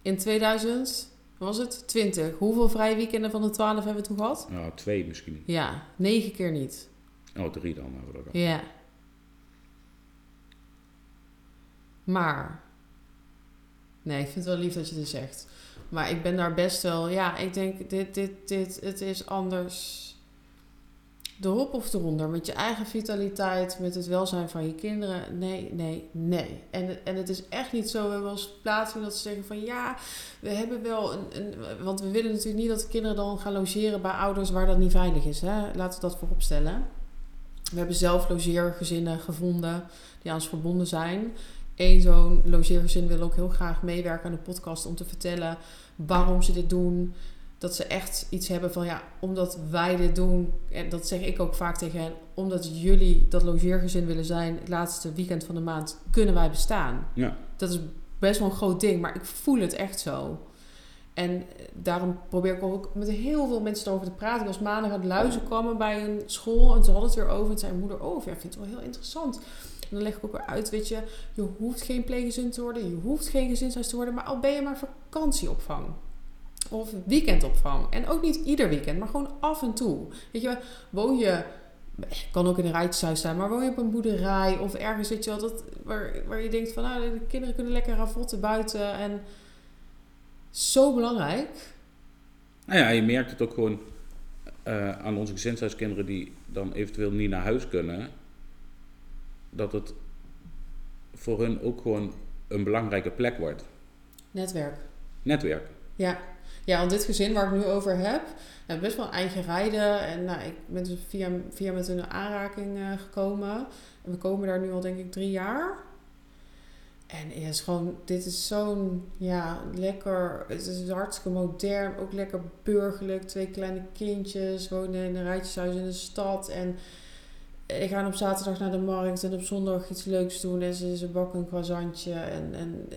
In 2000 was het 20. Hoeveel vrije weekenden van de 12 hebben we toen gehad? Nou, twee misschien. Ja, negen keer niet. Oh, drie dan hebben we gehad. Ja. Maar. Nee, ik vind het wel lief dat je het zegt. Maar ik ben daar best wel. Ja, ik denk, dit, dit, dit, het is anders. Erop of eronder. Met je eigen vitaliteit, met het welzijn van je kinderen. Nee, nee, nee. En, en het is echt niet zo. We hebben eens plaatsing dat ze zeggen van ja, we hebben wel een, een. Want we willen natuurlijk niet dat de kinderen dan gaan logeren bij ouders waar dat niet veilig is. Hè? Laten we dat voorop stellen. We hebben zelf logeergezinnen gevonden die aan ons verbonden zijn. Eén zo'n logeergezin wil ook heel graag meewerken aan de podcast om te vertellen waarom ze dit doen. Dat ze echt iets hebben van ja, omdat wij dit doen, en dat zeg ik ook vaak tegen hen, omdat jullie dat logeergezin willen zijn, het laatste weekend van de maand, kunnen wij bestaan. Ja. Dat is best wel een groot ding, maar ik voel het echt zo. En daarom probeer ik ook met heel veel mensen erover te praten. Ik was maandag aan het luizen kwamen bij een school en ze hadden het weer over. En zei moeder, oh ja, ik vind het wel heel interessant. En dan leg ik ook weer uit, weet je, je hoeft geen pleeggezin te worden, je hoeft geen gezinshuis te worden, maar al ben je maar vakantieopvang. Of weekendopvang. En ook niet ieder weekend, maar gewoon af en toe. Weet je, woon je kan ook in een rijtjeshuis zijn, maar woon je op een boerderij of ergens weet je wel, dat, waar, waar je denkt van nou, de kinderen kunnen lekker ravotten buiten en zo belangrijk. Nou ja, je merkt het ook gewoon eh, aan onze gezinshuiskinderen die dan eventueel niet naar huis kunnen. Dat het voor hun ook gewoon een belangrijke plek wordt. Netwerk. Netwerk. Ja. Ja, want dit gezin waar ik nu over heb, heb best wel eigen rijden. En nou, ik ben dus via, via met hun aanraking uh, gekomen. En we komen daar nu al denk ik drie jaar. En ja, is gewoon, dit is zo'n, ja, lekker, het is hartstikke modern, ook lekker burgerlijk. Twee kleine kindjes, wonen in een rijtjeshuis in de stad. En ik ga op zaterdag naar de markt en op zondag iets leuks doen. En ze, ze bakken een croissantje en, en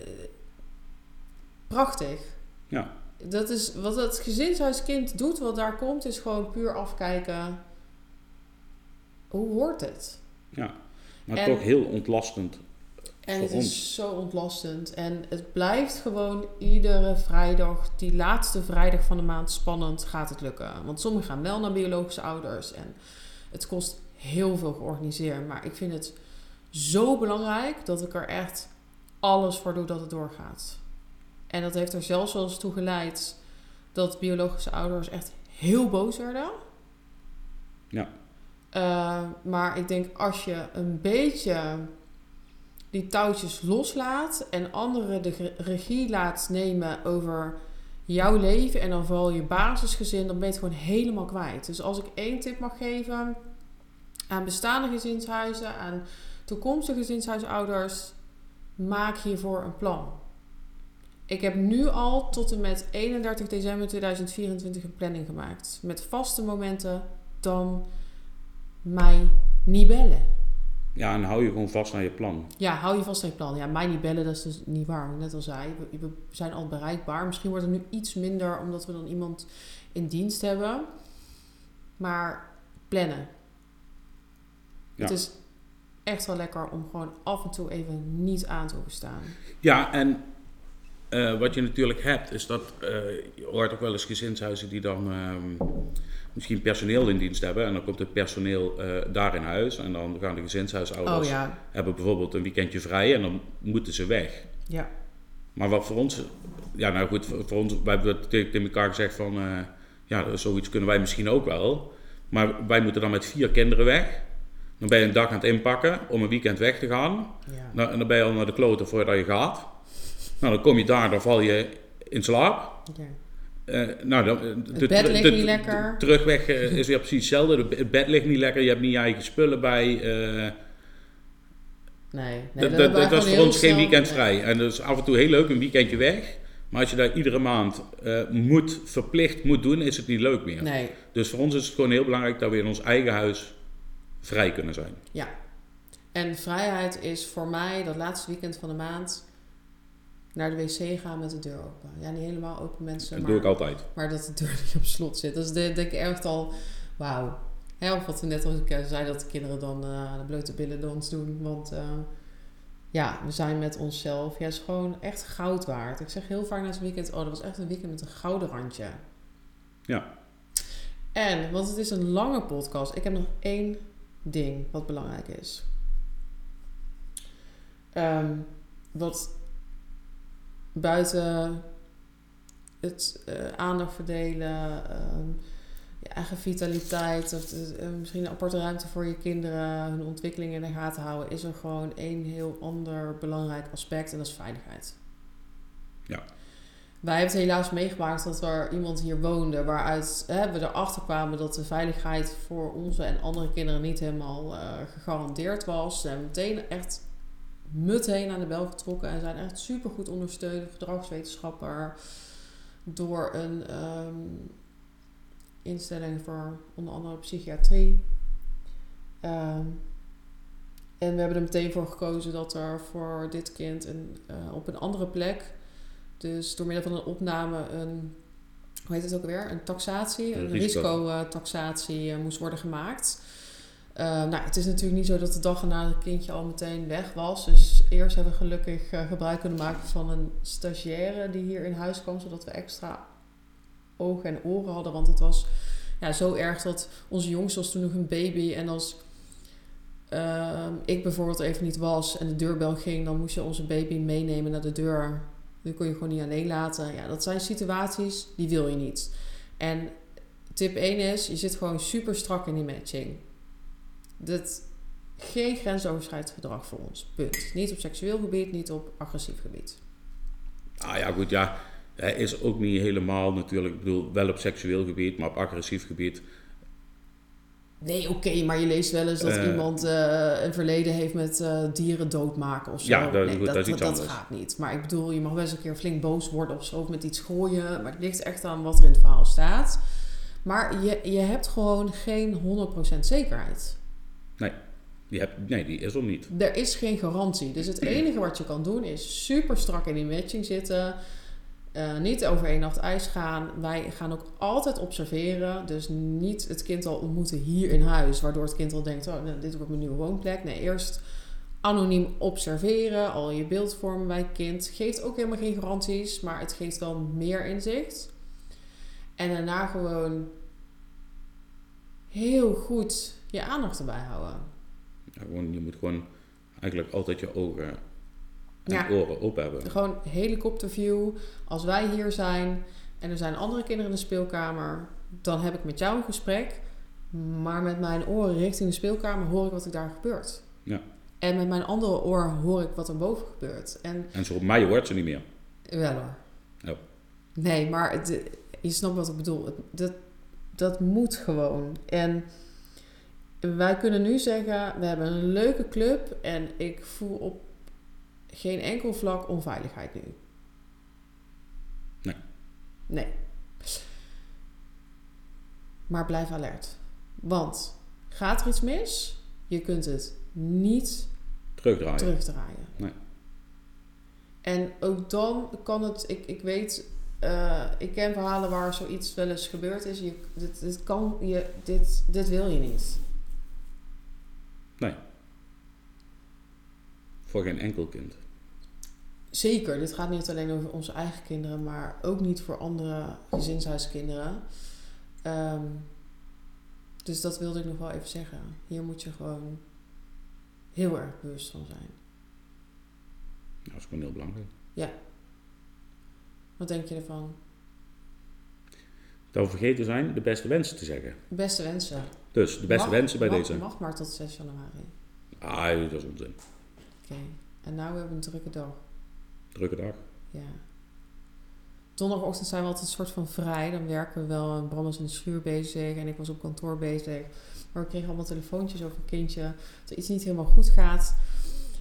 prachtig. Ja. Dat is wat het gezinshuiskind doet, wat daar komt, is gewoon puur afkijken. Hoe hoort het? Ja, maar en, toch heel ontlastend. En het ons. is zo ontlastend. En het blijft gewoon iedere vrijdag, die laatste vrijdag van de maand, spannend. Gaat het lukken? Want sommigen gaan wel naar biologische ouders. En het kost heel veel georganiseerd. Maar ik vind het zo belangrijk dat ik er echt alles voor doe dat het doorgaat. En dat heeft er zelfs wel eens toe geleid dat biologische ouders echt heel boos werden. Ja. Uh, maar ik denk als je een beetje die touwtjes loslaat en anderen de regie laat nemen over jouw leven en dan vooral je basisgezin, dan ben je het gewoon helemaal kwijt. Dus als ik één tip mag geven aan bestaande gezinshuizen, aan toekomstige gezinshuisouders, maak hiervoor een plan. Ik heb nu al tot en met 31 december 2024 een planning gemaakt. Met vaste momenten dan mij niet bellen. Ja, en hou je gewoon vast aan je plan. Ja, hou je vast aan je plan. Ja, mij niet bellen, dat is dus niet waar. Net al zei, we, we zijn al bereikbaar. Misschien wordt het nu iets minder omdat we dan iemand in dienst hebben. Maar plannen. Ja. Het is echt wel lekker om gewoon af en toe even niet aan te hoeven staan. Ja, en uh, wat je natuurlijk hebt, is dat uh, je hoort ook wel eens gezinshuizen die dan uh, misschien personeel in dienst hebben. En dan komt het personeel uh, daar in huis. En dan gaan de gezinshuisouders oh, ja. hebben bijvoorbeeld een weekendje vrij en dan moeten ze weg. Ja. Maar wat voor ons, ja nou goed, voor, voor ons, wij hebben tegen elkaar gezegd van, ja zoiets kunnen wij misschien ook wel. Maar wij moeten dan met vier kinderen weg. Dan ben je een dag aan het inpakken om een weekend weg te gaan. Ja. Nou, en dan ben je al naar de kloten voordat je gaat. Nou, dan kom je daar, dan val je in slaap. Ja. Uh, nou, dan, het bed ligt niet lekker. Terugweg uh, is weer precies hetzelfde. Het bed ligt niet lekker, je hebt niet je eigen spullen bij. Uh, nee, nee dat, dat, was voor ons geen weekend vrij. En dus af en toe heel leuk, een weekendje weg. Maar als je dat iedere maand moet, verplicht moet doen, is het niet leuk meer. Nee. Dus voor ons is het gewoon heel belangrijk dat we in ons eigen huis vrij kunnen zijn. Ja. En vrijheid is voor mij dat laatste weekend van de maand naar de wc gaan met de deur open. Ja, niet helemaal open mensen. Dat maar, doe ik altijd. Maar dat de deur niet op slot zit. Dus denk ik echt al, wauw. Of wat we net al zeiden, dat de kinderen dan uh, de blote billen dans doen. Want uh, ja, we zijn met onszelf. Ja, het is gewoon echt goud waard. Ik zeg heel vaak na het weekend, oh, dat was echt een weekend met een gouden randje. Ja. En, want het is een lange podcast, ik heb nog één ding wat belangrijk is. Ehm, wat buiten het eh, aandacht verdelen, ehm, je eigen vitaliteit, of, eh, misschien een aparte ruimte voor je kinderen, hun ontwikkeling in de gaten houden, is er gewoon één heel ander belangrijk aspect en dat is veiligheid. Ja. Wij hebben het helaas meegemaakt dat er iemand hier woonde waaruit hè, we erachter kwamen dat de veiligheid voor onze en andere kinderen niet helemaal eh, gegarandeerd was. Hebben meteen echt meteen aan de bel getrokken en zijn echt super goed ondersteund, gedragswetenschapper, door een ehm, instelling voor onder andere psychiatrie. Ehm, en we hebben er meteen voor gekozen dat er voor dit kind een, uh, op een andere plek, dus door middel van een opname, een, hoe heet het ook weer, een taxatie, een, risicotaxatie risico, uh, moest worden gemaakt. Uh, nou, het is natuurlijk niet zo dat de dag erna het kindje al meteen weg was. Dus eerst hebben we gelukkig uh, gebruik kunnen maken van een stagiaire die hier in huis kwam, zodat we extra ogen en oren hadden. Want het was ja, zo erg dat onze jongste was toen nog een baby. En als uh, ik bijvoorbeeld even niet was en de deurbel ging, dan moest je onze baby meenemen naar de deur. Die kon je gewoon niet alleen laten. Ja, dat zijn situaties die wil je niet. En tip 1 is, je zit gewoon super strak in die matching. Dat geen grensoverschrijdend gedrag voor ons. Punt. Niet op seksueel gebied, niet op agressief gebied. Ah ja, goed, ja. Hij is ook niet helemaal natuurlijk, ik bedoel, wel op seksueel gebied, maar op agressief gebied. Nee, oké, maar je leest wel eens dat uh, iemand uh, een verleden heeft met uh, dieren doodmaken of zo. Ja, dat, nee, goed, dat, dat is iets dat anders. gaat niet. Maar ik bedoel, je mag best een keer flink boos worden of zo, of met iets gooien. Maar het ligt echt aan wat er in het verhaal staat. Maar je, je hebt gewoon geen 100% zekerheid. Nee. Die is er niet. Er is geen garantie. Dus het enige wat je kan doen is super strak in die matching zitten. Uh, niet over één nacht ijs gaan. Wij gaan ook altijd observeren. Dus niet het kind al ontmoeten hier in huis. Waardoor het kind al denkt, oh, nou, dit wordt mijn nieuwe woonplek. Nee, eerst anoniem observeren. Al je beeld vormen bij het kind. Geeft ook helemaal geen garanties. Maar het geeft wel meer inzicht. En daarna gewoon heel goed je aandacht erbij houden. Ja, gewoon, je moet gewoon eigenlijk altijd je ogen en Ja. oren open hebben. Gewoon helikopterview. Als wij hier zijn en er zijn andere kinderen in de speelkamer, dan heb ik met jou een gesprek. Maar met mijn oren richting de speelkamer hoor ik wat er daar gebeurt. Ja. En met mijn andere oor hoor ik wat er boven gebeurt. En En zo op mij hoort ze niet meer. wel hoor. Ja. Nee, maar het, je snapt wat ik bedoel. Het, dat, dat moet gewoon. En wij kunnen nu zeggen, we hebben een leuke club en ik voel op geen enkel vlak onveiligheid nu. Nee. Nee. Maar blijf alert. Want gaat er iets mis, je kunt het niet Terugdraaien. terugdraaien. Nee. En ook dan kan het, ik, ik weet, eh, ik ken verhalen waar zoiets wel eens gebeurd is. Je, dit, dit, kan, je, dit, dit wil je niet. Voor geen enkel kind. Zeker, dit gaat niet alleen over onze eigen kinderen, maar ook niet voor andere gezinshuiskinderen. Ehm, dus dat wilde ik nog wel even zeggen. Hier moet je gewoon heel erg bewust van zijn. Nou, dat is gewoon heel belangrijk. Wat denk je ervan? We vergeten zijn de beste wensen te zeggen. Beste wensen. Dus de beste wensen bij mag- deze. Mag maar tot 6 januari. Ah, dat is onzin. Oké. En nou hebben we een drukke dag. Drukke dag. Ja. Donderdagochtend zijn we altijd een soort van vrij. Dan werken we wel. En Bram was in de schuur bezig. En ik was op kantoor bezig. Maar we kregen allemaal telefoontjes over een kindje. Dat er iets niet helemaal goed gaat.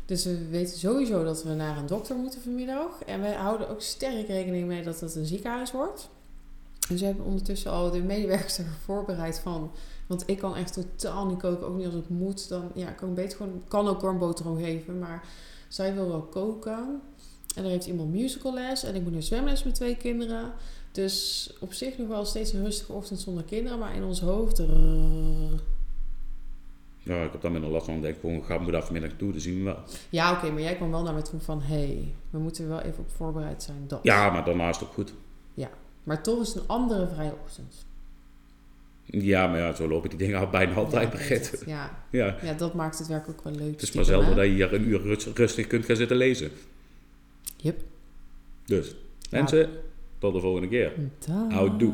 Dus we weten sowieso dat we naar een dokter moeten vanmiddag. En wij houden ook sterk rekening mee dat het een ziekenhuis wordt. Dus we hebben ondertussen al de medewerkers er voorbereid van. Want ik kan echt totaal niet koken. Ook niet als het moet. Dan ja, kan ik beter gewoon... kan ook gewoon boterham geven. Maar zij wil wel koken. En er heeft iemand musicalles. En ik moet naar zwemles met twee kinderen. Dus op zich nog wel steeds een rustige ochtend zonder kinderen. Maar in ons hoofd... Ja, ik, heb daar minder last van. Ik denk gewoon, ga moet daar vanmiddag toe, dan zien we wel. Ja, oké, maar jij kwam wel naar me toe van... hé, hey, we moeten wel even op voorbereid zijn. Dat. Ja, maar daarna is het ook goed. Maar toch is het een andere vrije ochtend. Ja, maar ja, zo lopen die dingen al bijna altijd, Ja. Ja, Ja, ja, dat maakt het werk ook wel leuk. het is maar zelden dat je hier een uur rust- rustig kunt gaan zitten lezen. Yep. Dus, mensen, tot de volgende keer. Dag. Houdoe.